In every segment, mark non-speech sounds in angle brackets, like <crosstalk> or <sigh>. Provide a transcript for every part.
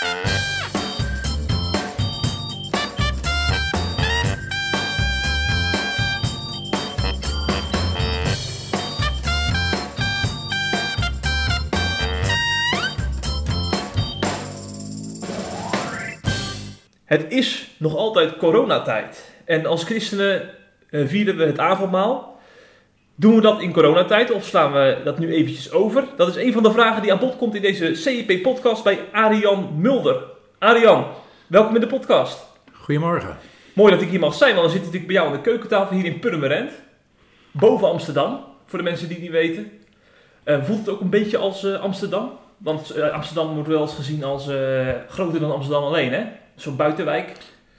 Het is nog altijd coronatijd. En als christenen eh, vieren we het avondmaal. Doen we dat in coronatijd of slaan we dat nu eventjes over? Dat is een van de vragen die aan bod komt in deze CEP-podcast bij Arian Mulder. Arian, welkom in de podcast. Goedemorgen. Mooi dat ik hier mag zijn, want dan zit ik natuurlijk bij jou aan de keukentafel hier in Purmerend. Boven Amsterdam, voor de mensen die het niet weten. Eh, voelt het ook een beetje als eh, Amsterdam? Want eh, Amsterdam wordt wel eens gezien als groter dan Amsterdam alleen, hè? Zo'n buitenwijk.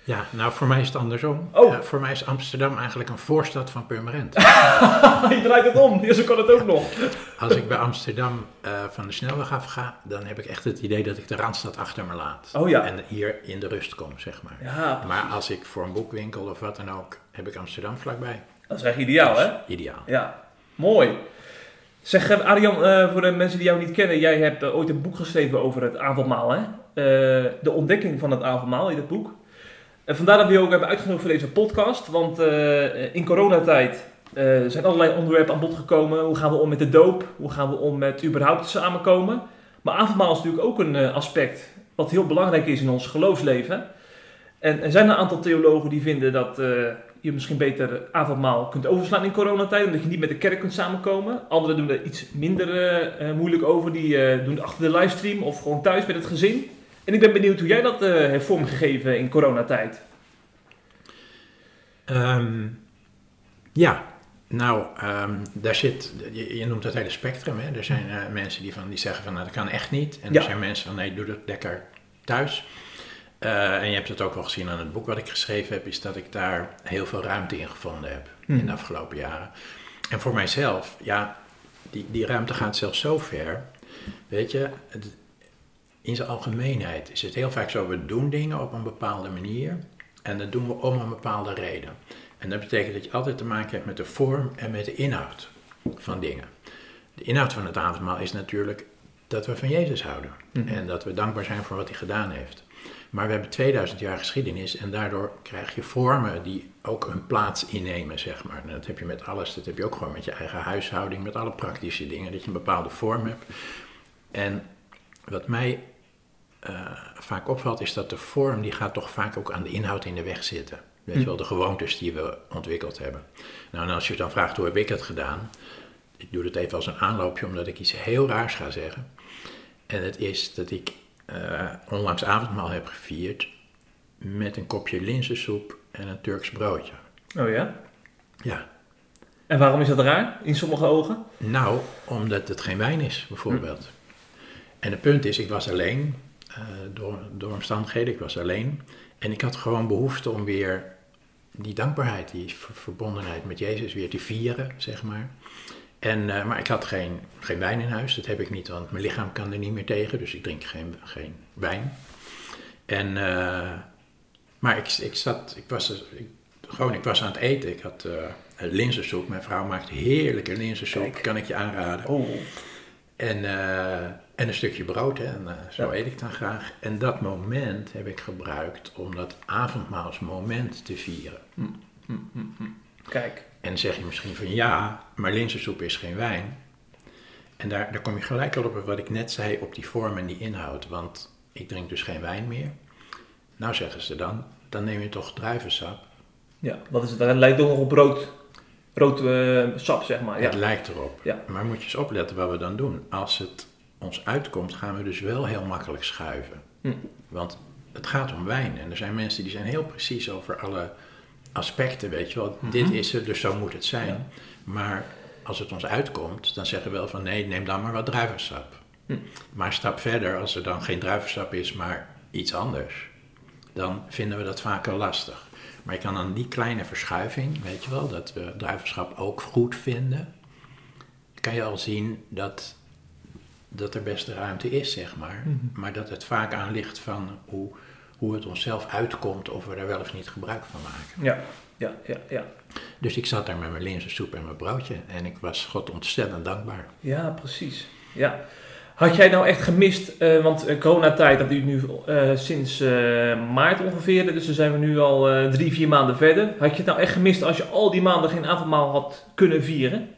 Ja, nou voor mij is het andersom. Oh. Voor mij is Amsterdam eigenlijk een voorstad van Purmerend. <laughs> Je draait het om, ja, zo kan het ook nog. Als ik bij Amsterdam eh, van de snelweg af ga, dan heb ik echt het idee dat ik de Randstad achter me laat. Oh ja. En hier in de rust kom, zeg maar. Ja, Maar als ik voor een boekwinkel of wat dan ook, heb ik Amsterdam vlakbij. dat is echt ideaal, hè? Ideaal. Ja, mooi. Zeg, eh, Arjan, eh, voor de mensen die jou niet kennen, jij hebt ooit een boek geschreven over het avondmaal, hè? De ontdekking van het avondmaal in het boek. En vandaar dat we ook hebben uitgenodigd voor deze podcast, want eh, in coronatijd eh, zijn allerlei onderwerpen aan bod gekomen. Hoe gaan we om met de doop? Hoe gaan we om met überhaupt samenkomen? Maar avondmaal is natuurlijk ook een eh, aspect wat heel belangrijk is in ons geloofsleven. En er zijn een aantal theologen die vinden dat je misschien beter avondmaal kunt overslaan in coronatijd, omdat je niet met de kerk kunt samenkomen. Anderen doen er iets minder moeilijk over, die doen het achter de livestream of gewoon thuis met het gezin. En ik ben benieuwd hoe jij dat eh, heeft vormgegeven in coronatijd. Ehm, ja, nou, ehm, daar zit, je, je noemt het hele spectrum. Hè? Er zijn eh, mensen die, van, die zeggen van nou, dat kan echt niet. En Ja. er zijn mensen van nee, doe dat lekker thuis. Eh, en je hebt het ook wel gezien aan het boek wat ik geschreven heb, is dat ik daar heel veel ruimte in gevonden heb in Hmm. de afgelopen jaren. En voor mijzelf, ja, die, die ruimte gaat zelfs zo ver. Weet je, het- in zijn algemeenheid is het heel vaak zo, we doen dingen op een bepaalde manier en dat doen we om een bepaalde reden. En dat betekent dat je altijd te maken hebt met de vorm en met de inhoud van dingen. De inhoud van het avondmaal is natuurlijk dat we van Jezus houden Mhm. en dat we dankbaar zijn voor wat hij gedaan heeft. Maar we hebben 2000 jaar geschiedenis en daardoor krijg je vormen die ook een plaats innemen, zeg maar. En dat heb je met alles, dat heb je ook gewoon met je eigen huishouding, met alle praktische dingen, dat je een bepaalde vorm hebt. En wat mij eh, vaak opvalt is dat de vorm, die gaat toch vaak ook aan de inhoud in de weg zitten. Weet je wel, de gewoontes die we ontwikkeld hebben. Nou, en als je dan vraagt hoe heb ik het gedaan, ik doe het even als een aanloopje omdat ik iets heel raars ga zeggen. En het is dat ik eh, onlangs avondmaal heb gevierd met een kopje linzensoep en een Turks broodje. Oh ja? Ja, En waarom is dat raar in sommige ogen? nou, omdat het geen wijn is, bijvoorbeeld. En het punt is, ik was alleen, door, door omstandigheden, ik was alleen. En ik had gewoon behoefte om weer die dankbaarheid, die ver- verbondenheid met Jezus weer te vieren, zeg maar. En, eh, maar ik had geen, geen wijn in huis, dat heb ik niet, want mijn lichaam kan er niet meer tegen, dus ik drink geen, geen wijn. En, eh, maar ik, ik zat, ik was, er- ik, gewoon, ik was aan het eten, ik had eh linzensoep, mijn vrouw maakt heerlijke linzensoep, Kijk. kan ik je aanraden. Oh, En, eh, en een stukje brood, hè, en eh, zo Ja. eet ik dan graag. En dat moment heb ik gebruikt om dat avondmaalsmoment te vieren. kijk. En zeg je misschien van ja, maar linzensoep is geen wijn. En daar, daar kom je gelijk al op wat ik net zei, op die vorm en die inhoud. Want ik drink dus geen wijn meer. Nou zeggen ze dan, dan neem je toch druivensap. Ja, wat is het? Het lijkt toch nog op rood, rood eh, sap, zeg maar. Het Ja. lijkt erop. Ja. Maar moet je eens opletten wat we dan doen. Als het ons uitkomt, gaan we dus wel heel makkelijk schuiven. Hm. Want het gaat om wijn. En er zijn mensen die zijn heel precies over alle aspecten, weet je wel. Dit is het, dus zo moet het zijn. Ja. Maar als het ons uitkomt, dan zeggen we wel van nee, neem dan maar wat druivensap. Hm. Maar een stap verder, als er dan geen druivensap is, maar iets anders, dan vinden we dat vaker lastig. Maar je kan dan die kleine verschuiving, weet je wel, dat we druivenschap ook goed vinden, kan je al zien dat, dat er best ruimte is, zeg maar. Mhm. Maar dat het vaak aan ligt van hoe, hoe het onszelf uitkomt of we er wel of niet gebruik van maken. Ja, ja, ja, ja. Dus ik zat daar met mijn linzensoep en mijn broodje en ik was God ontzettend dankbaar. Ja, precies. Ja. Had jij nou echt gemist, eh, want uh, coronatijd, dat duurt nu uh, sinds maart ongeveer, dus dan zijn we nu al drie, vier maanden verder. Had je het nou echt gemist als je al die maanden geen avondmaal had kunnen vieren?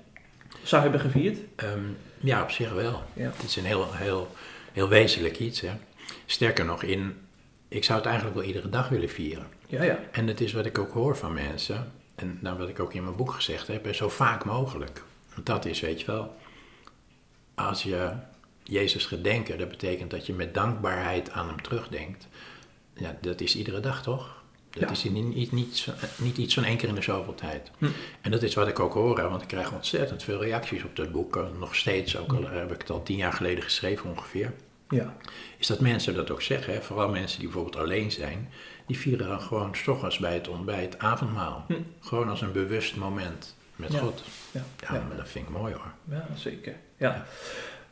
Zou hebben gevierd? Um, ja, op zich wel. Ja. Het is een heel, heel, heel wezenlijk iets. Hè? Sterker nog, in, ik zou het eigenlijk wel iedere dag willen vieren. Ja, ja. En dat is wat ik ook hoor van mensen, en nou, wat ik ook in mijn boek gezegd heb, zo vaak mogelijk. Want dat is, weet je wel, als je Jezus gedenken, dat betekent dat je met dankbaarheid aan hem terugdenkt. Ja, dat is iedere dag toch? Dat is niet, niet, niet, iets van één keer in de zoveel tijd. Hm. En dat is wat ik ook hoor, want ik krijg ontzettend veel reacties op dat boek. Eh, nog steeds, ook al heb ik het al tien jaar geleden geschreven ongeveer. Ja. Is dat mensen dat ook zeggen, hè? vooral mensen die bijvoorbeeld alleen zijn, die vieren dan gewoon s bij het ontbijt avondmaal. Hm. Gewoon als een bewust moment met God. Ja, ja, maar dat vind ik mooi hoor. Ja, zeker. Ja.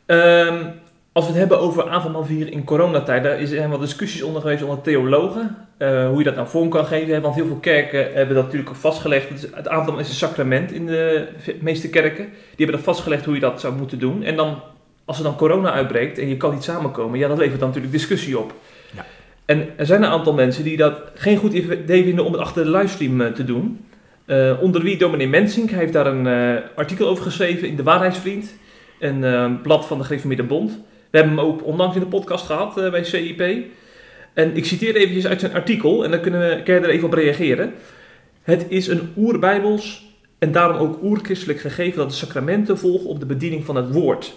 Ehm, als we het hebben over avondmaalvieren in coronatijd, daar zijn wel discussies onder geweest onder theologen. Uh, hoe je dat nou vorm kan geven. Want heel veel kerken hebben dat natuurlijk vastgelegd. Het avondmaal is een sacrament in de meeste kerken. Die hebben dat vastgelegd hoe je dat zou moeten doen. En dan, als er dan corona uitbreekt en je kan niet samenkomen, ja, dat levert dan natuurlijk discussie op. Ja. En er zijn een aantal mensen die dat geen goed idee vinden om het achter de livestream eh, te doen. Uh, onder wie dominee Mensink, hij heeft daar een artikel over geschreven in De Waarheidsvriend een blad van de Gereformeerde Bond. We hebben hem ook onlangs in de podcast gehad bij CIP. En ik citeer eventjes uit zijn artikel en dan kunnen we, er even op reageren. Het is een oerbijbels en daarom ook oerchristelijk gegeven dat de sacramenten volgen op de bediening van het woord.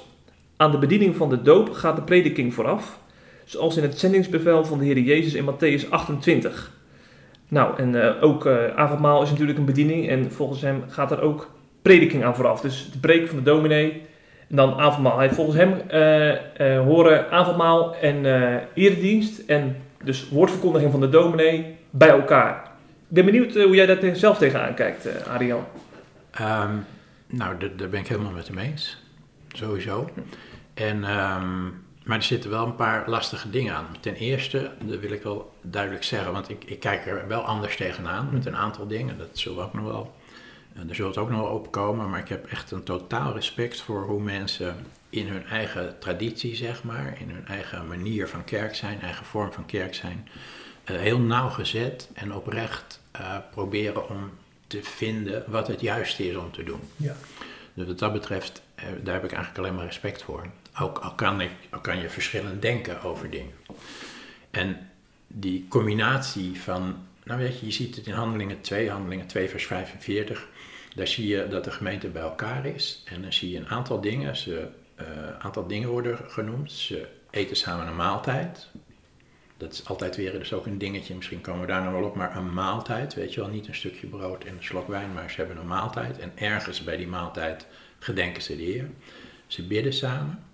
Aan de bediening van de doop gaat de prediking vooraf, zoals in het zendingsbevel van de Heer Jezus in Matthäus 28. Nou, en uh, ook uh, avondmaal is natuurlijk een bediening en volgens hem gaat er ook prediking aan vooraf. Dus de preek van de dominee en dan avondmaal. Hij volgens hem uh, horen avondmaal en eredienst en dus woordverkondiging van de dominee bij elkaar. Ik ben benieuwd hoe jij daar zelf tegenaan kijkt, Arian. Um, nou, daar ben ik helemaal met hem eens. Sowieso. En, um, maar er zitten wel een paar lastige dingen aan. Ten eerste, dat wil ik wel duidelijk zeggen, want ik, ik kijk er wel anders tegenaan met een aantal dingen. Dat zullen we ook nog wel en daar zult ook nog wel opkomen, maar ik heb echt een totaal respect voor hoe mensen in hun eigen traditie, zeg maar, in hun eigen manier van kerk zijn, eigen vorm van kerk zijn, uh, heel nauwgezet en oprecht uh, proberen om te vinden wat het juiste is om te doen. Ja. Dus wat dat betreft, uh, daar heb ik eigenlijk alleen maar respect voor. Ook al kan, ik, al kan je verschillend denken over dingen. En die combinatie van, nou weet je, je ziet het in Handelingen 2, Handelingen 2 vers 45 daar zie je dat de gemeente bij elkaar is en dan zie je een aantal dingen. Ze, uh, aantal dingen worden genoemd. Ze eten samen een maaltijd. Dat is altijd weer dus ook een dingetje, misschien komen we daar nog wel op, maar een maaltijd, weet je wel, niet een stukje brood en een slok wijn, maar ze hebben een maaltijd. En ergens bij die maaltijd gedenken ze de Heer. Ze bidden samen,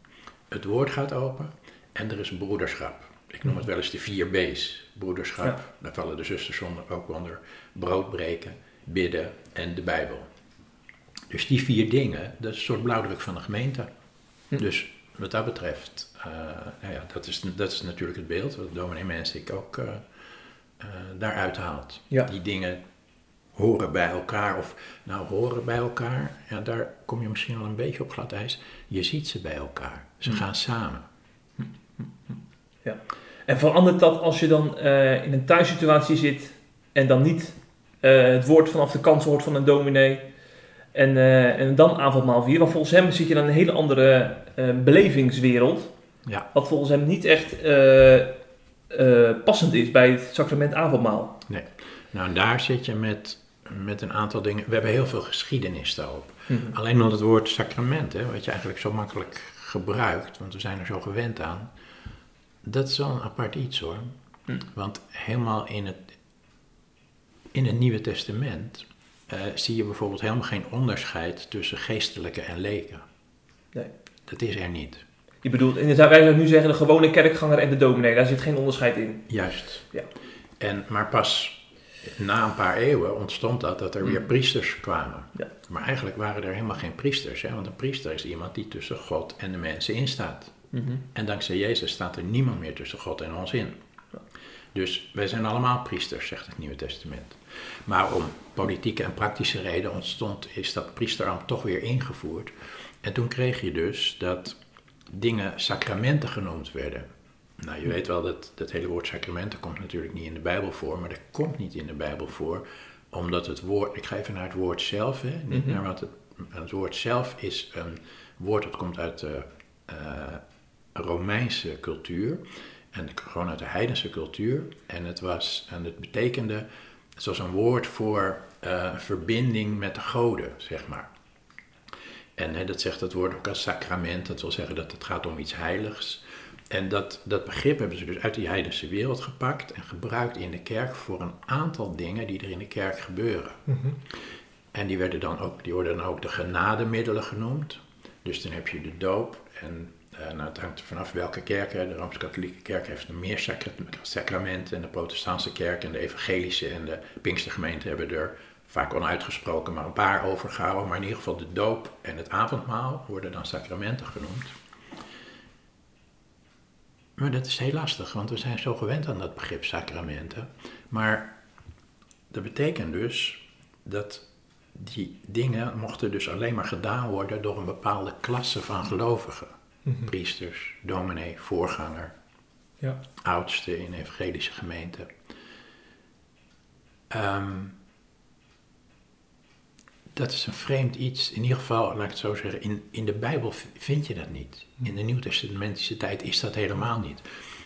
het woord gaat open en er is broederschap. Ik noem het wel eens de vier B's. Broederschap, daar vallen de zusters ook onder. Brood breken, bidden en de Bijbel. Dus die vier dingen, dat is een soort blauwdruk van de gemeente. Hm. Dus wat dat betreft, uh, nou ja, dat, is, dat is natuurlijk het beeld wat dominee ik ook uh, uh, daaruit haalt. Ja. Die dingen horen bij elkaar, of nou horen bij elkaar, ja, daar kom je misschien al een beetje op glad ijs. Je ziet ze bij elkaar, ze hm. gaan samen. Hm, ja. En verandert dat als je dan in een thuissituatie zit en dan niet het woord vanaf de kant hoort van een dominee en, uh, en dan avondmaal vieren. Want volgens hem zit je dan in een hele andere belevingswereld. Ja. Wat volgens hem niet echt passend is bij het sacrament avondmaal. Nee. Nou, en daar zit je met, met een aantal dingen. We hebben heel veel geschiedenis daarop. -hmm. Alleen nog het woord sacrament, hè, wat je eigenlijk zo makkelijk gebruikt, want we zijn er zo gewend aan. Dat is wel een apart iets hoor. Mm. Want helemaal in het, in het Nieuwe Testament uh, zie je bijvoorbeeld helemaal geen onderscheid tussen geestelijke en leken. Nee. Dat is er niet. Je bedoelt, wij zouden nu zeggen de gewone kerkganger en de dominee, daar zit geen onderscheid in. Juist. Ja. En, maar pas na een paar eeuwen ontstond dat, dat er weer mm. priesters kwamen. Ja. Maar eigenlijk waren er helemaal geen priesters, hè? want een priester is iemand die tussen God en de mensen instaat. Mm -hmm. En dankzij Jezus staat er niemand meer tussen God en ons in. Dus wij zijn allemaal priesters, zegt het Nieuwe Testament. Maar om politieke en praktische reden ontstond, is dat priesterambt toch weer ingevoerd. En toen kreeg je dus dat dingen sacramenten genoemd werden. Nou, je weet wel dat dat hele woord sacramenten komt natuurlijk niet in de Bijbel voor, maar dat komt niet in de Bijbel voor, omdat het woord, ik ga even naar het woord zelf, hè, niet Mhm. naar wat het, het woord zelf is een woord dat komt uit de eh, Romeinse cultuur en gewoon uit de heidense cultuur. En het was, en het betekende, het was een woord voor eh, verbinding met de goden, zeg maar. En hè, dat zegt het woord ook als sacrament, dat wil zeggen dat het gaat om iets heiligs. En dat, dat begrip hebben ze dus uit die heidense wereld gepakt en gebruikt in de kerk voor een aantal dingen die er in de kerk gebeuren. En die, werden dan ook, die worden dan ook de genademiddelen genoemd. Dus dan heb je de doop. En nou, het hangt er vanaf welke kerk. De Rooms-Katholieke kerk heeft er meer sacra- sacramenten. En de protestantse kerk en de evangelische en de pinkstergemeente hebben er vaak onuitgesproken maar een paar overgehouden. Maar in ieder geval de doop en het avondmaal worden dan sacramenten genoemd. Maar dat is heel lastig, want we zijn zo gewend aan dat begrip sacramenten. Maar dat betekent dus dat die dingen mochten dus alleen maar gedaan worden door een bepaalde klasse van gelovigen. Priesters, dominee, voorganger, Ja. oudste in evangelische gemeenten. Ehm, dat is een vreemd iets. In ieder geval, laat ik het zo zeggen, in, in de Bijbel vind je dat niet. In de Nieuwtestamentische tijd is dat helemaal niet.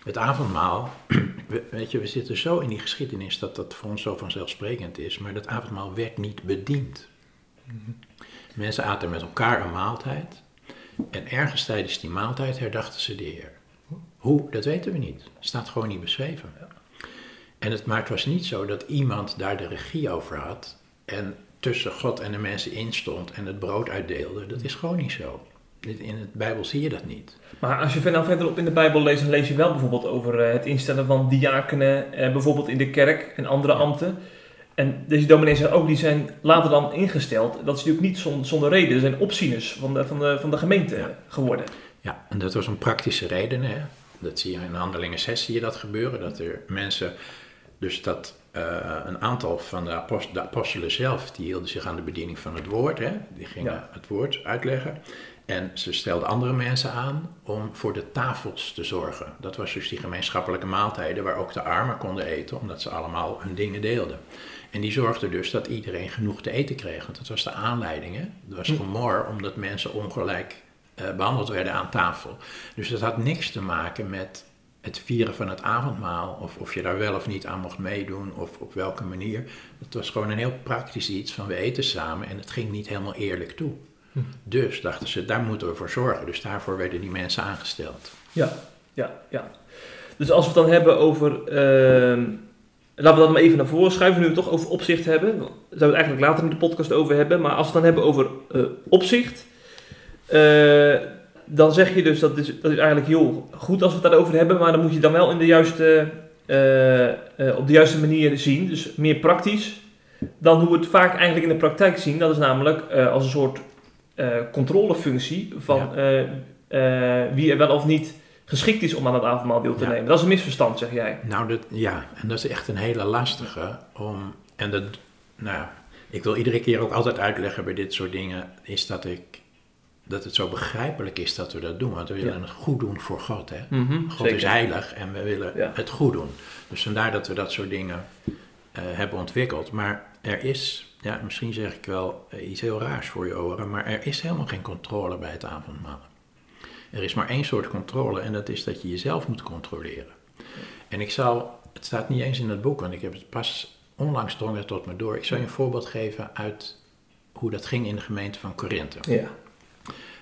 Het avondmaal, <clears throat> we- weet je, we zitten zo in die geschiedenis dat dat voor ons zo vanzelfsprekend is, maar dat avondmaal werd niet bediend. Mensen aten met elkaar een maaltijd en ergens tijdens die maaltijd herdachten ze de Heer. Hoe, dat weten we niet. Staat gewoon niet beschreven. En het, maar het was niet zo dat iemand daar de regie over had en tussen God en de mensen instond en het brood uitdeelde. Dat is gewoon niet zo. In de Bijbel zie je dat niet. Maar als je nou verderop in de Bijbel leest, dan lees je wel bijvoorbeeld over eh, het instellen van diakenen, eh, bijvoorbeeld in de kerk en andere ambten. En deze dominees zijn ook, die zijn later dan ingesteld. Dat is natuurlijk niet zon- zonder reden. Er zijn opzieners van de, van de, van de gemeente Ja. geworden. Ja, en dat was een praktische reden. Hè? Dat zie je in Handelingen 6 zie je dat gebeuren. Dat er mensen, dus dat eh, een aantal van de, apost- de apostelen zelf, die hielden zich aan de bediening van het woord. Hè? Die gingen Ja. het woord uitleggen. En ze stelden andere mensen aan om voor de tafels te zorgen. Dat was dus die gemeenschappelijke maaltijden waar ook de armen konden eten, omdat ze allemaal hun dingen deelden. En die zorgden dus dat iedereen genoeg te eten kreeg. Want dat was de aanleiding. Hè? Er was Hm. gemor omdat mensen ongelijk eh, behandeld werden aan tafel. Dus dat had niks te maken met het vieren van het avondmaal, of of je daar wel of niet aan mocht meedoen, of op welke manier. Het was gewoon een heel praktisch iets van we eten samen en het ging niet helemaal eerlijk toe. Hm. Dus dachten ze, daar moeten we voor zorgen. Dus daarvoor werden die mensen aangesteld. Ja, ja, ja. Dus als we het dan hebben over. ehm, laten we dat maar even naar voren schuiven, nu we het toch over opzicht hebben. Daar zouden we het eigenlijk later in de podcast over hebben. Maar als we het dan hebben over eh, opzicht. eh, dan zeg je dus dat is, dat is eigenlijk heel goed als we het daarover hebben. Maar dan moet je dan wel in de juiste, eh, op de juiste manier zien. Dus meer praktisch. Dan hoe we het vaak eigenlijk in de praktijk zien. Dat is namelijk als een soort controlefunctie van wie er wel of niet geschikt is om aan het avondmaal deel te Ja. nemen. Dat is een misverstand, zeg jij. Nou, dat, ja, en dat is echt een hele lastige om. En dat, nou, ik wil iedere keer ook altijd uitleggen bij dit soort dingen, is dat ik. Dat het zo begrijpelijk is dat we dat doen. Want we willen Ja. het goed doen voor God. Hè? God Zeker. is heilig en we willen Ja. het goed doen. Dus vandaar dat we dat soort dingen eh, hebben ontwikkeld. Maar er is, ja, misschien zeg ik wel eh, iets heel raars voor je oren, maar er is helemaal geen controle bij het avondmaal. Er is maar één soort controle en dat is dat je jezelf moet controleren. En ik zal, het staat niet eens in het boek, want ik heb het pas onlangs drong het tot me door. Ik zal je een voorbeeld geven uit hoe dat ging in de gemeente van Korinthe. Ja.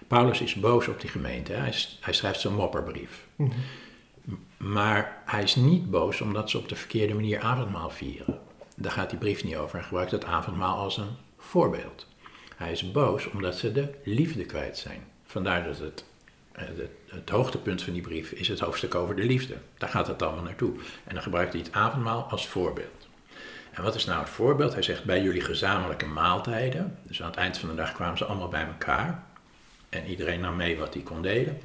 Paulus is boos op die gemeente. Hij, hij schrijft zo'n mopperbrief. Maar hij is niet boos omdat ze op de verkeerde manier avondmaal vieren. Daar gaat die brief niet over. Hij gebruikt het avondmaal als een voorbeeld. Hij is boos omdat ze de liefde kwijt zijn. Vandaar dat het, het, het hoogtepunt van die brief is het hoofdstuk over de liefde. Daar gaat het allemaal naartoe. En dan gebruikt hij het avondmaal als voorbeeld. En wat is nou het voorbeeld? Hij zegt bij jullie gezamenlijke maaltijden. Dus aan het eind van de dag kwamen ze allemaal bij elkaar. En iedereen nam mee wat hij kon delen.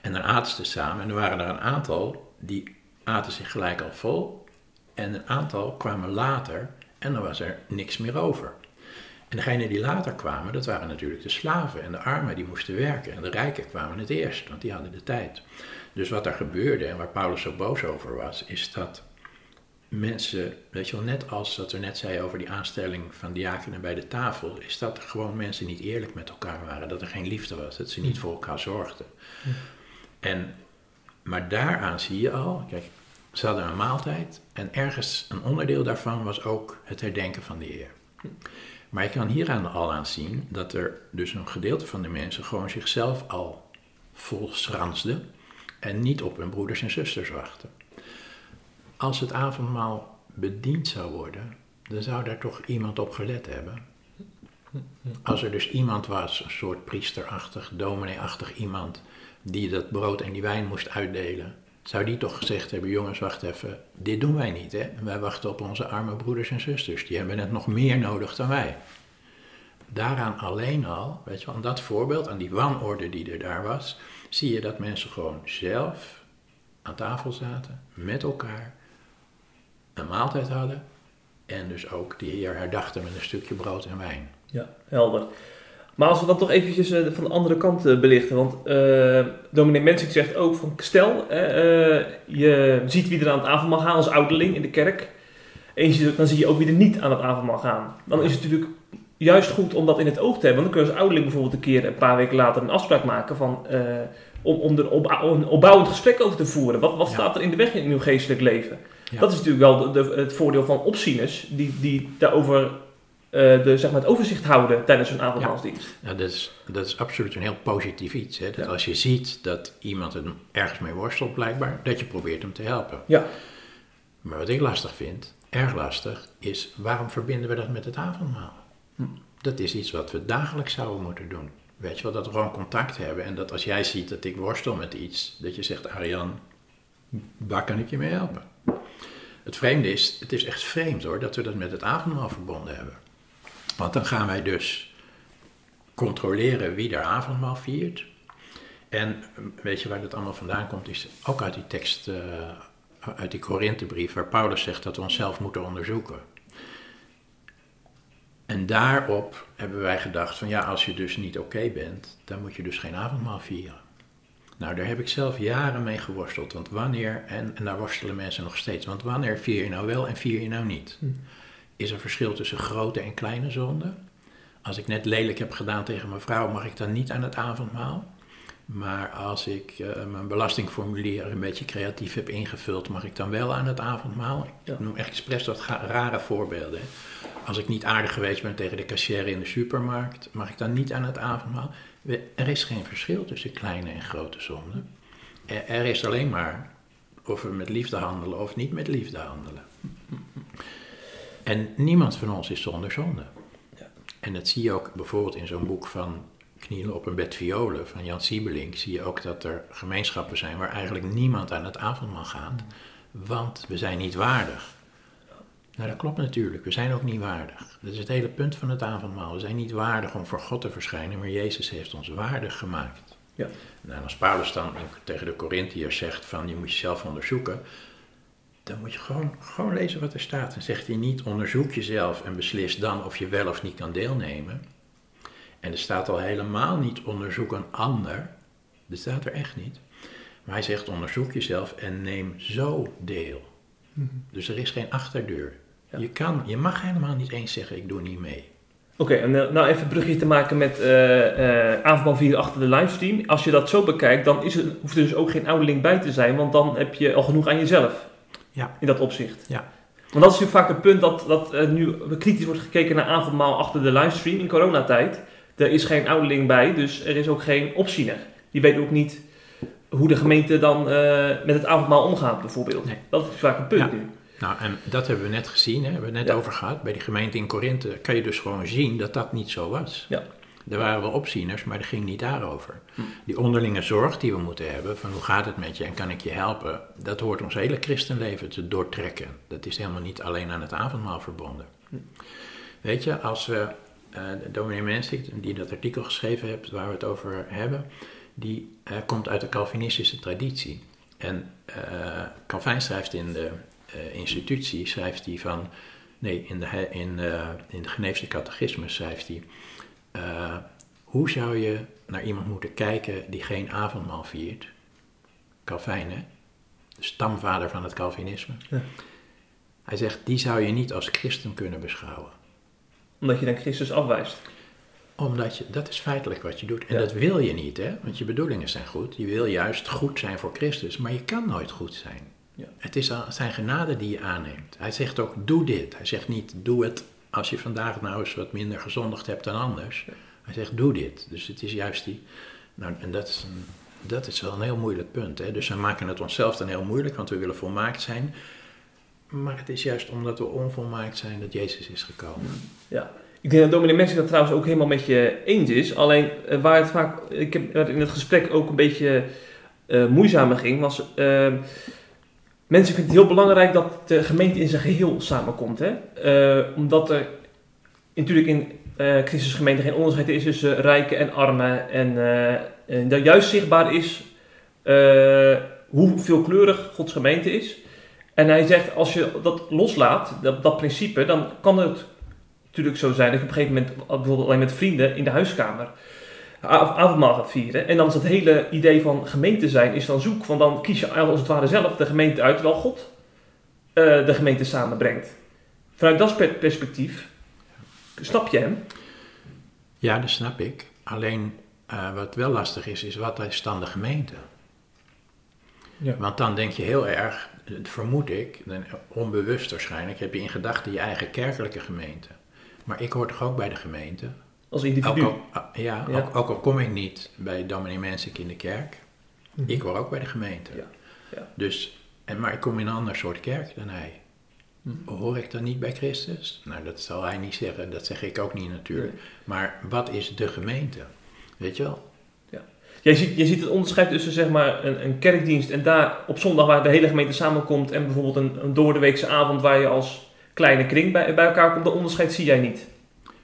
En dan aten ze samen. En er waren er een aantal die aten zich gelijk al vol. En een aantal kwamen later en dan was er niks meer over. En degenen die later kwamen, dat waren natuurlijk de slaven en de armen, die moesten werken. En de rijken kwamen het eerst, want die hadden de tijd. Dus wat er gebeurde en waar Paulus zo boos over was, is dat mensen, weet je wel, net als dat we net zei over die aanstelling van diakenen bij de tafel, is dat er gewoon mensen niet eerlijk met elkaar waren, dat er geen liefde was, dat ze niet voor elkaar zorgden. En, maar daaraan zie je al, kijk, ze hadden een maaltijd en ergens een onderdeel daarvan was ook het herdenken van de Heer. Maar je kan hieraan al aan zien dat er dus een gedeelte van de mensen gewoon zichzelf al vol schransde en niet op hun broeders en zusters wachten. Als het avondmaal bediend zou worden, dan zou daar toch iemand op gelet hebben. Als er dus iemand was, een soort priesterachtig, domineeachtig iemand, die dat brood en die wijn moest uitdelen, zou die toch gezegd hebben: jongens, wacht even, dit doen wij niet, hè? Wij wachten op onze arme broeders en zusters, die hebben het nog meer nodig dan wij. Daaraan alleen al, weet je wel, aan dat voorbeeld, aan die wanorde die er daar was, zie je dat mensen gewoon zelf aan tafel zaten, met elkaar, een maaltijd hadden en dus ook die Heer herdachten met een stukje brood en wijn. Ja, helder. Maar als we dan toch eventjes uh, van de andere kant uh, belichten, want uh, dominee Mensik zegt ook van stel, je ziet wie er aan het avondmaal gaan als ouderling in de kerk, en dan zie je ook wie er niet aan het avondmaal gaan. Dan is het natuurlijk juist goed om dat in het oog te hebben, want dan kun je als ouderling bijvoorbeeld een keer een paar weken later een afspraak maken van, om, om er op, een opbouwend gesprek over te voeren. Wat, wat ja. staat er in de weg in uw geestelijk leven? Ja. Dat is natuurlijk wel de, de, het voordeel van opzieners, die, die daarover de, zeg maar het overzicht houden tijdens hun avondmaalsdienst. Ja, dat, is, dat is absoluut een heel positief iets. Hè? Dat ja. als je ziet dat iemand er ergens mee worstelt, blijkbaar, dat je probeert hem te helpen. Ja. Maar wat ik lastig vind, erg lastig, is waarom verbinden we dat met het avondmaal? Hm. Dat is iets wat we dagelijks zouden moeten doen. Weet je wel, dat we gewoon contact hebben en dat als jij ziet dat ik worstel met iets, dat je zegt, Arjan, waar kan ik je mee helpen? Het vreemde is, het is echt vreemd hoor, dat we dat met het avondmaal verbonden hebben. Want dan gaan wij dus controleren wie er avondmaal viert. En weet je waar dat allemaal vandaan komt, is ook uit die tekst, uh, uit die Korinthebrief, waar Paulus zegt dat we onszelf moeten onderzoeken. En daarop hebben wij gedacht van ja, als je dus niet oké bent, dan moet je dus geen avondmaal vieren. Nou, daar heb ik zelf jaren mee geworsteld. Want wanneer, en, en daar worstelen mensen nog steeds, want wanneer vier je nou wel en vier je nou niet? Hm. Is er verschil tussen grote en kleine zonden? Als ik net lelijk heb gedaan tegen mijn vrouw, mag ik dan niet aan het avondmaal? Maar als ik uh, mijn belastingformulier een beetje creatief heb ingevuld, mag ik dan wel aan het avondmaal? Ik noem echt expres wat rare voorbeelden. Als ik niet aardig geweest ben tegen de cashier in de supermarkt, mag ik dan niet aan het avondmaal? Er is geen verschil tussen kleine en grote zonden. Er is alleen maar of we met liefde handelen of niet met liefde handelen. En niemand van ons is zonder zonde. Ja. En dat zie je ook bijvoorbeeld in zo'n boek van Knielen op een bed violen van Jan Siebelink. Zie je ook dat er gemeenschappen zijn waar eigenlijk niemand aan het avondmaal gaat. Want we zijn niet waardig. Nou, dat klopt natuurlijk. We zijn ook niet waardig. Dat is het hele punt van het avondmaal. We zijn niet waardig om voor God te verschijnen, maar Jezus heeft ons waardig gemaakt. Ja. Nou, als Paulus dan tegen de Corinthiërs zegt van je moet jezelf onderzoeken, dan moet je gewoon, gewoon lezen wat er staat. Dan zegt hij niet onderzoek jezelf en beslis dan of je wel of niet kan deelnemen. En er staat al helemaal niet onderzoek een ander. Dat staat er echt niet. Maar hij zegt onderzoek jezelf en neem zo deel. Mhm. Dus er is geen achterdeur. Je, kan, je mag helemaal niet eens zeggen, ik doe niet mee. Oké, en uh, nou even een brugje te maken met uh, uh, avondmaal 4 achter de livestream. Als je dat zo bekijkt, dan is het, hoeft er dus ook geen ouderling bij te zijn, want dan heb je al genoeg aan jezelf. Ja. In dat opzicht. Ja. Want dat is natuurlijk vaak het punt dat, dat nu kritisch wordt gekeken naar avondmaal achter de livestream in coronatijd. Er is geen ouderling bij, dus er is ook geen opziener. Die weet ook niet hoe de gemeente dan met het avondmaal omgaat, bijvoorbeeld. Nee. Dat is vaak een punt ja. nu. Nou, en dat hebben we net gezien, hè? hebben we het net over gehad. Bij die gemeente in Korinthe kan je dus gewoon zien dat dat niet zo was. Ja. Er waren wel opzieners, maar dat ging niet daarover. Hm. Die onderlinge zorg die we moeten hebben, van hoe gaat het met je en kan ik je helpen, dat hoort ons hele christenleven te doortrekken. Dat is helemaal niet alleen aan het avondmaal verbonden. Hm. Weet je, als we, uh, dominee Mensik, die dat artikel geschreven heeft waar we het over hebben, die uh, komt uit de Calvinistische traditie. En uh, Calvijn schrijft in de uh, institutie schrijft hij van Nee, in de, in, eh, in de Geneefse catechismus schrijft hij... eh, hoe zou je naar iemand moeten kijken die geen avondmaal viert? Calvijn, hè? De stamvader van het Calvinisme. Ja. Hij zegt, die zou je niet als christen kunnen beschouwen. Omdat je dan Christus afwijst. Omdat je, dat is feitelijk wat je doet. En Ja. dat wil je niet, hè? Want je bedoelingen zijn goed. Je wil juist goed zijn voor Christus, maar je kan nooit goed zijn. Ja. Het is zijn genade die je aanneemt. Hij zegt ook, doe dit. Hij zegt niet, doe het als je vandaag nou eens wat minder gezondigd hebt dan anders. Hij zegt, doe dit. Dus het is juist die... Nou, en dat is, een, dat is wel een heel moeilijk punt. Hè? Dus we maken het onszelf dan heel moeilijk, want we willen volmaakt zijn. Maar het is juist omdat we onvolmaakt zijn dat Jezus is gekomen. Ja. Ik denk dat dominee Messing dat trouwens ook helemaal met je eens is. Alleen eh, waar het vaak, ik heb in het gesprek ook een beetje eh moeizamer ging, was... eh, mensen vinden het heel belangrijk dat de gemeente in zijn geheel samenkomt. Hè? Eh, omdat er natuurlijk in eh Christus gemeente geen onderscheid is tussen rijken en armen. En, eh, en dat juist zichtbaar is eh, hoe veelkleurig Gods gemeente is. En hij zegt, als je dat loslaat, dat, dat principe, dan kan het natuurlijk zo zijn dat je op een gegeven moment bijvoorbeeld alleen met vrienden in de huiskamer avondmaal gaat vieren. En dan is het hele idee van gemeente zijn is dan zoek. Want dan kies je als het ware zelf de gemeente uit, terwijl God eh, de gemeente samenbrengt. Vanuit dat per- perspectief, snap je hem? Ja, dat snap ik. Alleen eh, wat wel lastig is, is wat is dan de gemeente? Ja. Want dan denk je heel erg, dat vermoed ik, dan onbewust waarschijnlijk, heb je in gedachten je eigen kerkelijke gemeente. Maar ik hoor toch ook bij de gemeente? Als Ook individu. al, ah, ja, Ja. Ook, ook al kom ik niet bij dominee Mensik in de kerk, Mhm. ik hoor ook bij de gemeente. Ja, ja. Dus, en, maar ik kom in een ander soort kerk dan hij. Mhm. Hoor ik dan niet bij Christus? Nou, dat zal hij niet zeggen, dat zeg ik ook niet natuurlijk. Nee. Maar wat is de gemeente? Weet je wel? Jij ziet, je ziet het onderscheid tussen zeg maar, een, een kerkdienst en daar op zondag waar de hele gemeente samenkomt en bijvoorbeeld een, een doordeweekse avond waar je als kleine kring bij, bij elkaar komt. Dat onderscheid zie jij niet.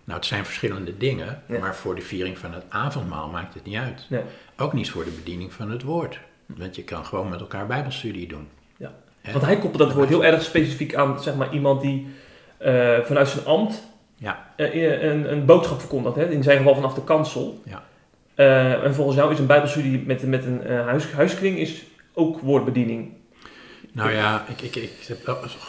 Nou, het zijn verschillende dingen, Ja. maar voor de viering van het avondmaal maakt het niet uit. Nee. Ook niet voor de bediening van het woord. Want je kan gewoon met elkaar bijbelstudie doen. Ja. Want hij koppelt dat woord heel erg specifiek aan zeg maar, iemand die eh, vanuit zijn ambt Ja. eh, een, een boodschap verkondigt. Hè? In zijn geval vanaf de kansel. Ja. Eh, en volgens jou is een bijbelstudie met, met een eh, huis, huiskring is ook woordbediening. Nou ja, ik, ik, ik,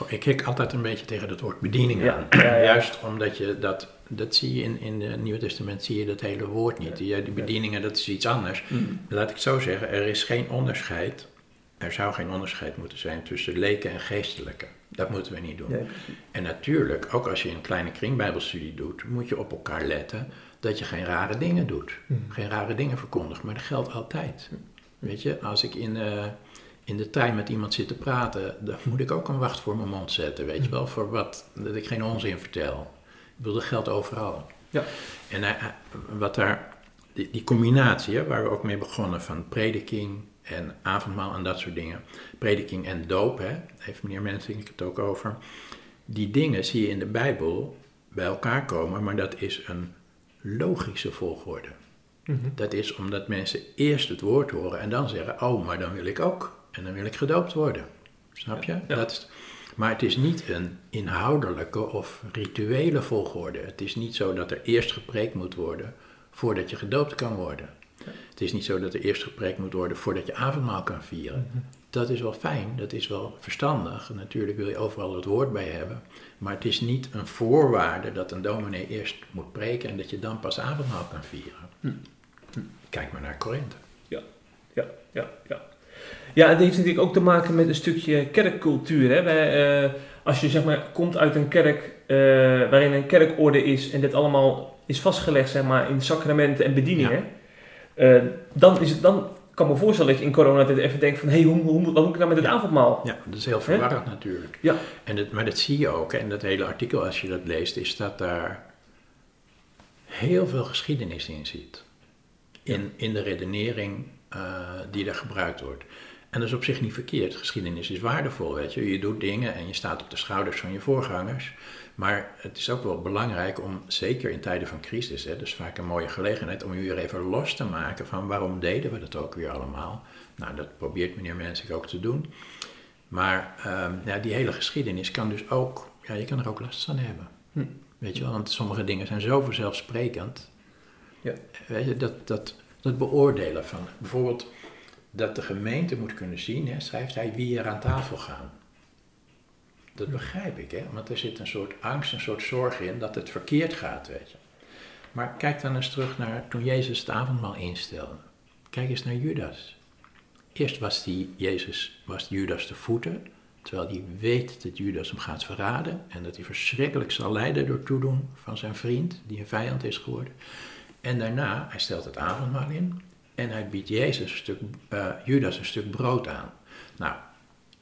ik hik altijd een beetje tegen het woord bediening Ja, aan. ja, ja. Juist omdat je dat, dat zie je in, in het Nieuwe Testament, zie je dat hele woord niet. Die, die bedieningen, dat is iets anders. Laat ik het zo zeggen, er is geen onderscheid, er zou geen onderscheid moeten zijn tussen leken en geestelijke. Dat moeten we niet doen. Nee. En natuurlijk, ook als je een kleine kringbijbelstudie doet, moet je op elkaar letten dat je geen rare dingen doet. Geen rare dingen verkondigt, maar dat geldt altijd. Weet je, als ik in, eh, in de trein met iemand zit te praten, dan moet ik ook een wacht voor mijn mond zetten, weet je wel, voor wat, dat ik geen onzin vertel. Dat geldt overal. Ja. En hij- hij- wat daar, die, die combinatie, hè, waar we ook mee begonnen, van prediking en avondmaal en dat soort dingen. Prediking en doop, hè, heeft meneer Mensink het ook over. Die dingen zie je in de Bijbel bij elkaar komen, maar dat is een logische volgorde. Mhm. Dat is omdat mensen eerst het woord horen en dan zeggen: Oh, maar dan wil ik ook. En dan wil ik gedoopt worden. Snap je? Ja. Dat is, maar het is niet een inhoudelijke of rituele volgorde. Het is niet zo dat er eerst gepreekt moet worden voordat je gedoopt kan worden. Ja. Het is niet zo dat er eerst gepreekt moet worden voordat je avondmaal kan vieren. Dat is wel fijn, dat is wel verstandig. Natuurlijk wil je overal het woord bij hebben. Maar het is niet een voorwaarde dat een dominee eerst moet preken en dat je dan pas avondmaal kan vieren. Hm. Kijk maar naar Korinthe. Ja, ja, ja. Ja, het heeft natuurlijk ook te maken met een stukje kerkcultuur. Hè? Wij, eh, als je zeg maar komt uit een kerk eh, waarin een kerkorde is en dit allemaal is vastgelegd zeg maar, in sacramenten en bedieningen, eh, dan, is het, dan kan ik me voorstellen dat je in coronatijd even denkt van hé, hey, hoe, hoe, moet- wat moet ik nou met het Ja. avondmaal? Ja, dat is heel verwarrend natuurlijk. Ja. En dat, maar dat zie je ook. En dat hele artikel, als je dat leest, is dat daar heel veel geschiedenis in zit. In, in de redenering die er gebruikt wordt. En dat is op zich niet verkeerd. Geschiedenis is waardevol, weet je. Je doet dingen en je staat op de schouders van je voorgangers. Maar het is ook wel belangrijk om, zeker in tijden van crisis, hè, dus vaak een mooie gelegenheid, om je weer even los te maken van waarom deden we dat ook weer allemaal. Nou, dat probeert meneer Mensik ook te doen. Maar ehm, ja, die hele geschiedenis kan dus ook ja, je kan er ook last van hebben. Hm. Weet je wel, want sommige dingen zijn zo vanzelfsprekend. Ja. Weet je, dat, dat, dat beoordelen van, bijvoorbeeld, dat de gemeente moet kunnen zien, hè, schrijft hij, wie er aan tafel gaan. Dat begrijp ik, hè, want er zit een soort angst, een soort zorg in dat het verkeerd gaat, weet je. Maar kijk dan eens terug naar toen Jezus het avondmaal instelde. Kijk eens naar Judas. Eerst was die Jezus, was Judas de voeten, terwijl hij weet dat Judas hem gaat verraden en dat hij verschrikkelijk zal lijden door toedoen van zijn vriend, die een vijand is geworden. En daarna, hij stelt het avondmaal in en hij biedt Jezus een stuk, eh, Judas een stuk brood aan. Nou,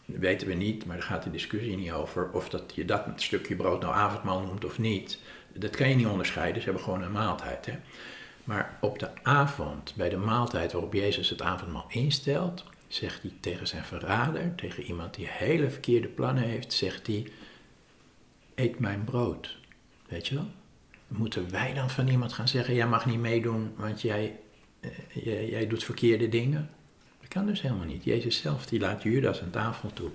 weten we niet, maar daar gaat de discussie niet over of dat je dat stukje brood nou avondmaal noemt of niet. Dat kan je niet onderscheiden, ze hebben gewoon een maaltijd. Hè? Maar op de avond, bij de maaltijd waarop Jezus het avondmaal instelt, zegt hij tegen zijn verrader, tegen iemand die hele verkeerde plannen heeft, zegt hij, eet mijn brood. Weet je wel? Moeten wij dan van iemand gaan zeggen, jij mag niet meedoen, want jij, jij, jij doet verkeerde dingen? Dat kan dus helemaal niet. Jezus zelf, die laat Judas aan tafel toe.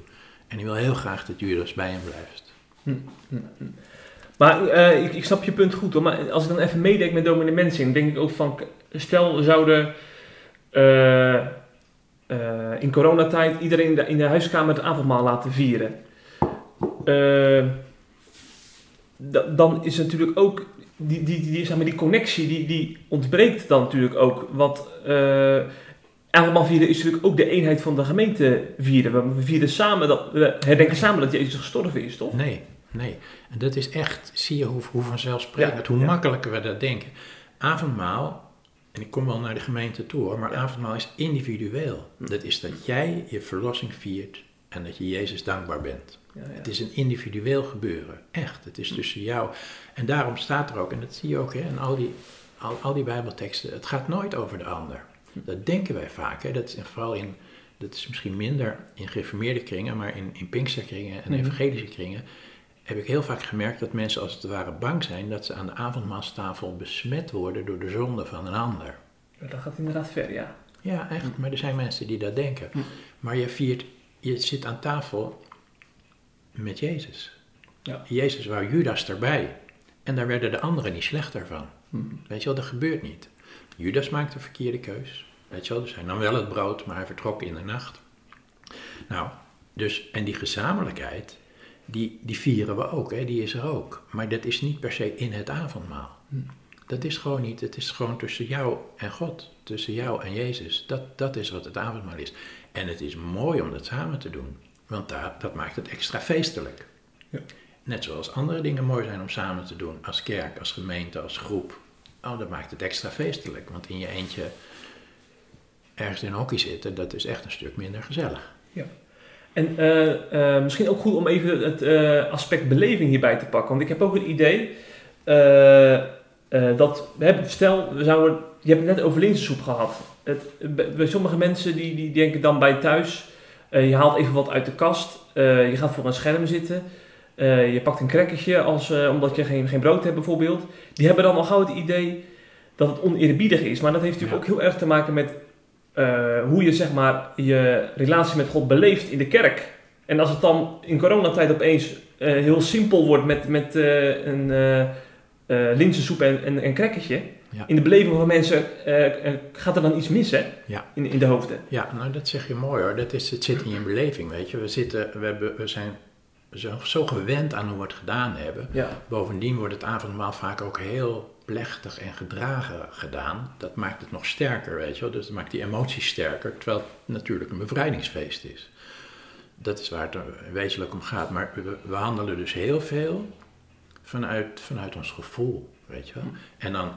En hij wil heel graag dat Judas bij hem blijft. Hm, hm, hm. Maar eh, ik, snap je punt goed. Maar als ik dan even meedenk met dominee Mensing, denk ik ook van, stel zouden eh, eh, in coronatijd iedereen in de, in de huiskamer het avondmaal laten vieren. Eh, da- dan is natuurlijk ook die, die, die, zeg maar, die connectie, die, die ontbreekt dan natuurlijk ook. Want eh avondmaal vieren is natuurlijk ook de eenheid van de gemeente vieren. We- vieren samen, dat, we herdenken samen dat Jezus gestorven is, toch? Nee, nee. En dat is echt, zie je hoe, hoe vanzelfsprekend, Ja, hoe ja. makkelijker we dat denken. Avondmaal, en ik kom wel naar de gemeente toe hoor, maar avondmaal is individueel. Dat is dat jij je verlossing viert en dat je Jezus dankbaar bent. Ja, ja. Het is een individueel gebeuren, echt. Het is tussen jou. En daarom staat er ook, en dat zie je ook hè, in al die, al, al die bijbelteksten, het gaat nooit over de ander. Dat denken wij vaak. Hè. Dat is vooral in, dat is misschien minder in gereformeerde kringen, maar in, in pinksterkringen en Mhm. evangelische kringen heb ik heel vaak gemerkt dat mensen als het ware bang zijn dat ze aan de avondmaalstafel besmet worden door de zonde van een ander. Dat gaat inderdaad ver, ja. Ja, echt. Maar er zijn mensen die dat denken. Hm. Maar je viert, je zit aan tafel met Jezus. Ja. Jezus wou Judas erbij. En daar werden de anderen niet slechter van. Hm. Weet je wel, dat gebeurt niet. Judas maakte een verkeerde keus. Weet je wel, dus hij nam wel het brood, maar hij vertrok in de nacht. Nou, dus, en die gezamenlijkheid, die, die vieren we ook, hè, die is er ook. Maar dat is niet per se in het avondmaal. Hm. Dat is gewoon niet, het is gewoon tussen jou en God, tussen jou en Jezus. Dat, dat is wat het avondmaal is. En het is mooi om dat samen te doen, want daar, dat maakt het extra feestelijk. Ja. Net zoals andere dingen mooi zijn om samen te doen, als kerk, als gemeente, als groep. Oh, dat maakt het extra feestelijk, want in je eentje ergens in een hokje zitten, dat is echt een stuk minder gezellig. En eh, eh, misschien ook goed om even het eh, aspect beleving hierbij te pakken. Want ik heb ook een idee dat, stel, we zouden, je hebt het net over linzensoep gehad. Het, bij, bij sommige mensen die, die denken dan bij thuis, eh, je haalt even wat uit de kast, eh, je gaat voor een scherm zitten, eh, je pakt een crackertje als, omdat je geen, geen brood hebt bijvoorbeeld. Die hebben dan al gauw het idee dat het oneerbiedig is. Maar dat heeft natuurlijk Ja. ook heel erg te maken met hoe je zeg maar je relatie met God beleeft in de kerk. En als het dan in coronatijd opeens heel simpel wordt met, met een linzensoep en, en een crackertje. Ja. In de beleving van mensen eh, eh, gaat er dan iets mis hè? Ja. In, in de hoofden. Ja, nou dat zeg je mooi hoor. Dat is, het zit in je beleving, weet je. We, zitten, we, hebben, we zijn zo, zo gewend aan hoe we het gedaan hebben. Ja. Bovendien wordt het avondmaal vaak ook heel plechtig en gedragen gedaan. Dat maakt het nog sterker, weet je wel. Dus dat maakt die emoties sterker, terwijl het natuurlijk een bevrijdingsfeest is. Dat is waar het wezenlijk om gaat. Maar we, we handelen dus heel veel vanuit, vanuit ons gevoel, weet je wel. En dan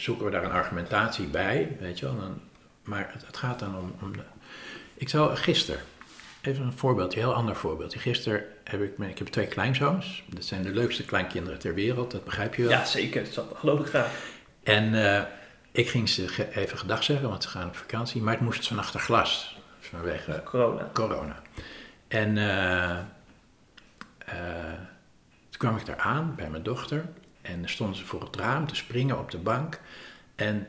zoeken we daar een argumentatie bij, weet je wel. Dan, maar het, het gaat dan om, om de... Ik zou gisteren, even een voorbeeldje, een heel ander voorbeeldje. Gisteren heb ik, ik heb twee kleinzoons. Dat zijn de leukste kleinkinderen ter wereld, dat begrijp je wel. ja, zeker. Dat geloof ik graag. En eh, ik ging ze even gedag zeggen, want ze gaan op vakantie. Maar het moest van achter glas, vanwege Corona. corona. En eh, eh, toen kwam ik daar aan bij mijn dochter. En dan stonden ze voor het raam te springen op de bank. En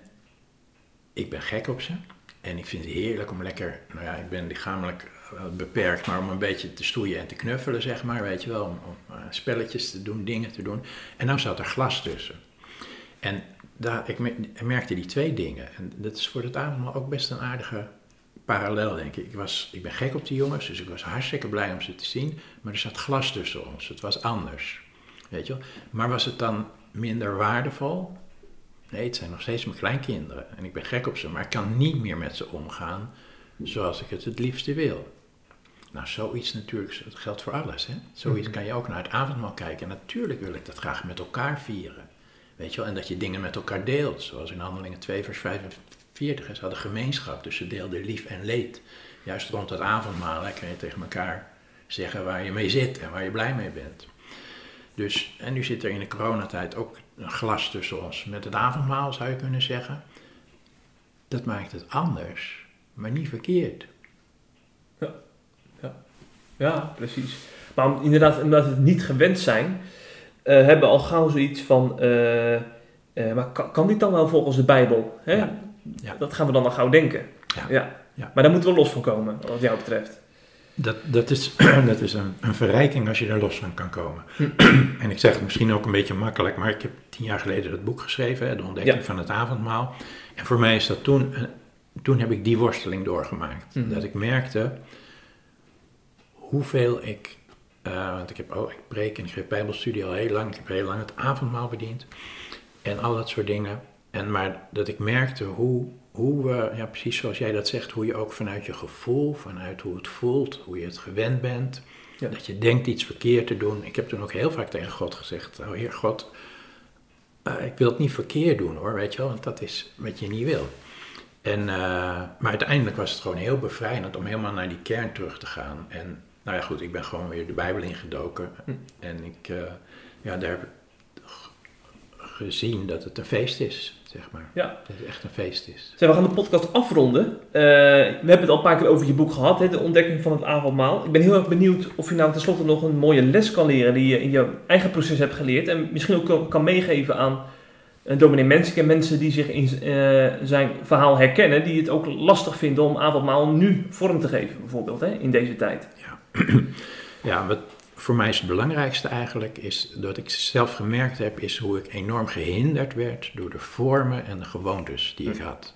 ik ben gek op ze. En ik vind het heerlijk om lekker, nou ja, ik ben lichamelijk eh, beperkt, maar om een beetje te stoeien en te knuffelen, zeg maar, weet je wel. Om, uh, spelletjes te doen, dingen te doen. En dan zat er glas tussen. En daar, ik merkte die twee dingen. En dat is voor het avondmaal ook best een aardige parallel, denk ik. Ik, was, ik ben gek op die jongens, dus ik was hartstikke blij om ze te zien. Maar er zat glas tussen ons. Het was anders. Weet je wel? Maar was het dan minder waardevol? Nee, het zijn nog steeds mijn kleinkinderen. En ik ben gek op ze, maar ik kan niet meer met ze omgaan zoals ik het het liefste wil. Nou, zoiets natuurlijk, dat geldt voor alles. Hè? Zoiets mhm. kan je ook naar het avondmaal kijken. En natuurlijk wil ik dat graag met elkaar vieren. Weet je wel? En dat je dingen met elkaar deelt. Zoals in Handelingen 2, vers 45. Ze hadden gemeenschap, dus ze deelden lief en leed. Juist rond het avondmaal hè, kan je tegen elkaar zeggen waar je mee zit en waar je blij mee bent. Dus, en nu zit er in de coronatijd ook een glas tussen ons. Met het avondmaal zou je kunnen zeggen. Dat maakt het anders, maar niet verkeerd. Ja, ja. ja precies. Maar inderdaad, omdat we het niet gewend zijn, uh, hebben al gauw zoiets van. Uh, uh, maar kan, kan, dit dan wel volgens de Bijbel? Hè? Ja. ja. Dat gaan we dan al gauw denken. Ja. ja. Maar daar moeten we los van komen, wat jou betreft. Dat, dat is, <clears throat> dat is een, een verrijking als je daar los van kan komen. Hm. <clears throat> en ik zeg het misschien ook een beetje makkelijk, maar ik heb tien jaar geleden het boek geschreven, De Ontdekking van het Avondmaal. En voor mij is dat toen, toen heb ik die worsteling doorgemaakt. Hm. Dat ik merkte hoeveel ik, uh, want ik, heb, oh, ik preek en ik geef bijbelstudie al heel lang, ik heb heel lang het avondmaal bediend en al dat soort dingen. En maar dat ik merkte hoe hoe we, ja, precies zoals jij dat zegt, hoe je ook vanuit je gevoel, vanuit hoe het voelt, hoe je het gewend bent, dat je denkt iets verkeerd te doen. Ik heb toen ook heel vaak tegen God gezegd: Oh Heer God, uh, ik wil het niet verkeerd doen hoor, weet je wel, want dat is wat je niet wil. En, uh, maar uiteindelijk was het gewoon heel bevrijdend om helemaal naar die kern terug te gaan. En nou ja, goed, ik ben gewoon weer de Bijbel ingedoken. Hm. En ik, uh, ja, daar heb ik gezien dat het een feest is, zeg maar. Ja. Dat het echt een feest is. we gaan de podcast afronden. Uh, we hebben het al een paar keer over je boek gehad, hè, de ontdekking van het avondmaal. Ik ben heel erg benieuwd of je nou tenslotte nog een mooie les kan leren die je in je eigen proces hebt geleerd. En misschien ook kan meegeven aan uh, dominee Mensik en mensen die zich in uh, zijn verhaal herkennen, die het ook lastig vinden om avondmaal nu vorm te geven, bijvoorbeeld, hè, in deze tijd. Ja, <clears throat> ja wat voor mij is het belangrijkste eigenlijk, is dat ik zelf gemerkt heb, is hoe ik enorm gehinderd werd door de vormen en de gewoontes die ik hm. had.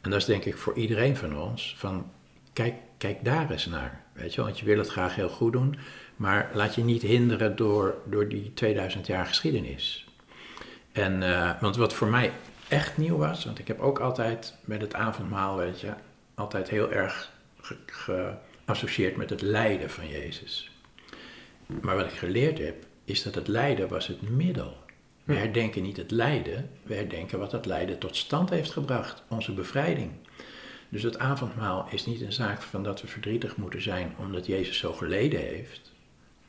En dat is denk ik voor iedereen van ons, van kijk, kijk daar eens naar, weet je want je wil het graag heel goed doen, maar laat je niet hinderen door, door die 2000 jaar geschiedenis. En, uh, want wat voor mij echt nieuw was, want ik heb ook altijd met het avondmaal, weet je, altijd heel erg geassocieerd met het lijden van Jezus. Maar wat ik geleerd heb, is dat het lijden was het middel. We herdenken niet het lijden, we herdenken wat het lijden tot stand heeft gebracht, onze bevrijding. Dus het avondmaal is niet een zaak van dat we verdrietig moeten zijn omdat Jezus zo geleden heeft.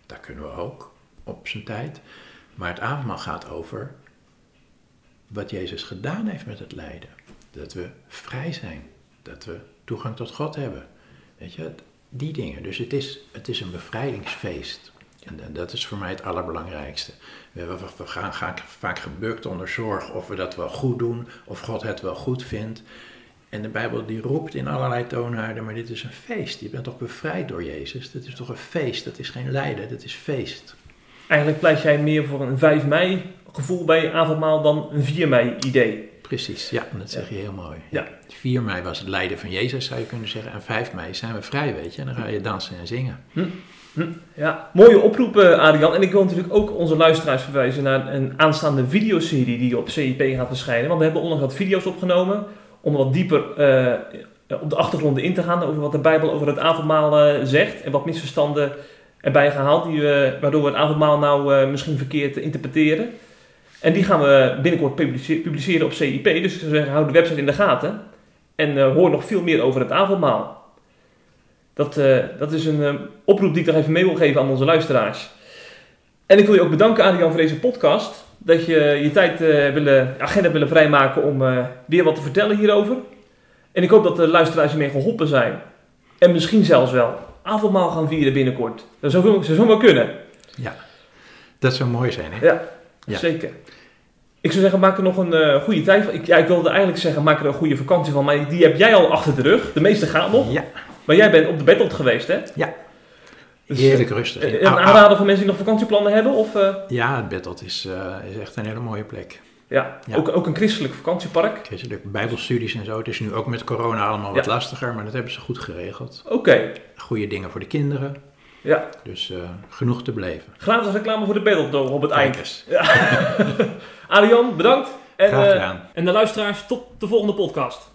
Dat kunnen we ook op zijn tijd. Maar het avondmaal gaat over wat Jezus gedaan heeft met het lijden. Dat we vrij zijn, dat we toegang tot God hebben. Weet je, die dingen. Dus het is, het is een bevrijdingsfeest. En dat is voor mij het allerbelangrijkste. We, we gaan, gaan vaak gebukt onder zorg of we dat wel goed doen, of God het wel goed vindt. En de Bijbel die roept in allerlei toonaarden, maar dit is een feest. Je bent toch bevrijd door Jezus? Dat is toch een feest? Dat is geen lijden, dat is feest. Eigenlijk pleit jij meer voor een 5 mei gevoel bij avondmaal dan een 4 mei idee. Precies, ja, dat zeg je heel mooi. Ja. 4 mei was het lijden van Jezus, zou je kunnen zeggen. En 5 mei zijn we vrij, weet je. En dan ga je dansen en zingen. Hm. Hm, ja, mooie oproep, uh, Adrian. En ik wil natuurlijk ook onze luisteraars verwijzen naar een aanstaande videoserie die op CIP gaat verschijnen. Want we hebben onlangs wat video's opgenomen om wat dieper uh, op de achtergronden in te gaan over wat de Bijbel over het avondmaal uh, zegt. En wat misverstanden erbij gehaald, die, waardoor we het avondmaal nou misschien verkeerd interpreteren. En die gaan we binnenkort publiceren op CIP. Dus ik zou zeggen, hou de website in de gaten. En hoor nog veel meer over het avondmaal. Dat, uh, dat is een uh, oproep die ik nog even mee wil geven aan onze luisteraars. En ik wil je ook bedanken, Adrian, voor deze podcast. Dat je je tijd uh, willen, agenda willen vrijmaken om weer wat te vertellen hierover. En ik hoop dat de luisteraars hiermee geholpen zijn. En misschien zelfs wel avondmaal gaan vieren binnenkort. Dat zou, zou wel kunnen. Ja, dat zou mooi zijn, hè? Ja, ja. zeker. Ik zou zeggen, maak er nog een eh, goede tijd van. Ik, ja, ik wilde eigenlijk zeggen, maak er een goede vakantie van. Maar die heb jij al achter de rug. De meeste gaan nog. Ja, Maar jij bent op de Battle geweest, hè? Ja. Dus, heerlijk rustig. eh, Een Au- Au- aanrader voor mensen die nog vakantieplannen hebben? Of, eh, Ja, het Bettelt is, eh, is echt een hele mooie plek. ja, Ja. Ook, ook een christelijk vakantiepark. Christelijk bijbelstudies en zo. Het is nu ook met corona allemaal wat Ja. lastiger, maar dat hebben ze goed geregeld. Oké, Goede dingen voor de kinderen. ja. Dus eh, genoeg te beleven. Gratis reclame voor de Battle op het Kijk eind. eens. <laughs> Arjan, bedankt. En, Graag eh, gedaan. en de luisteraars, tot de volgende podcast.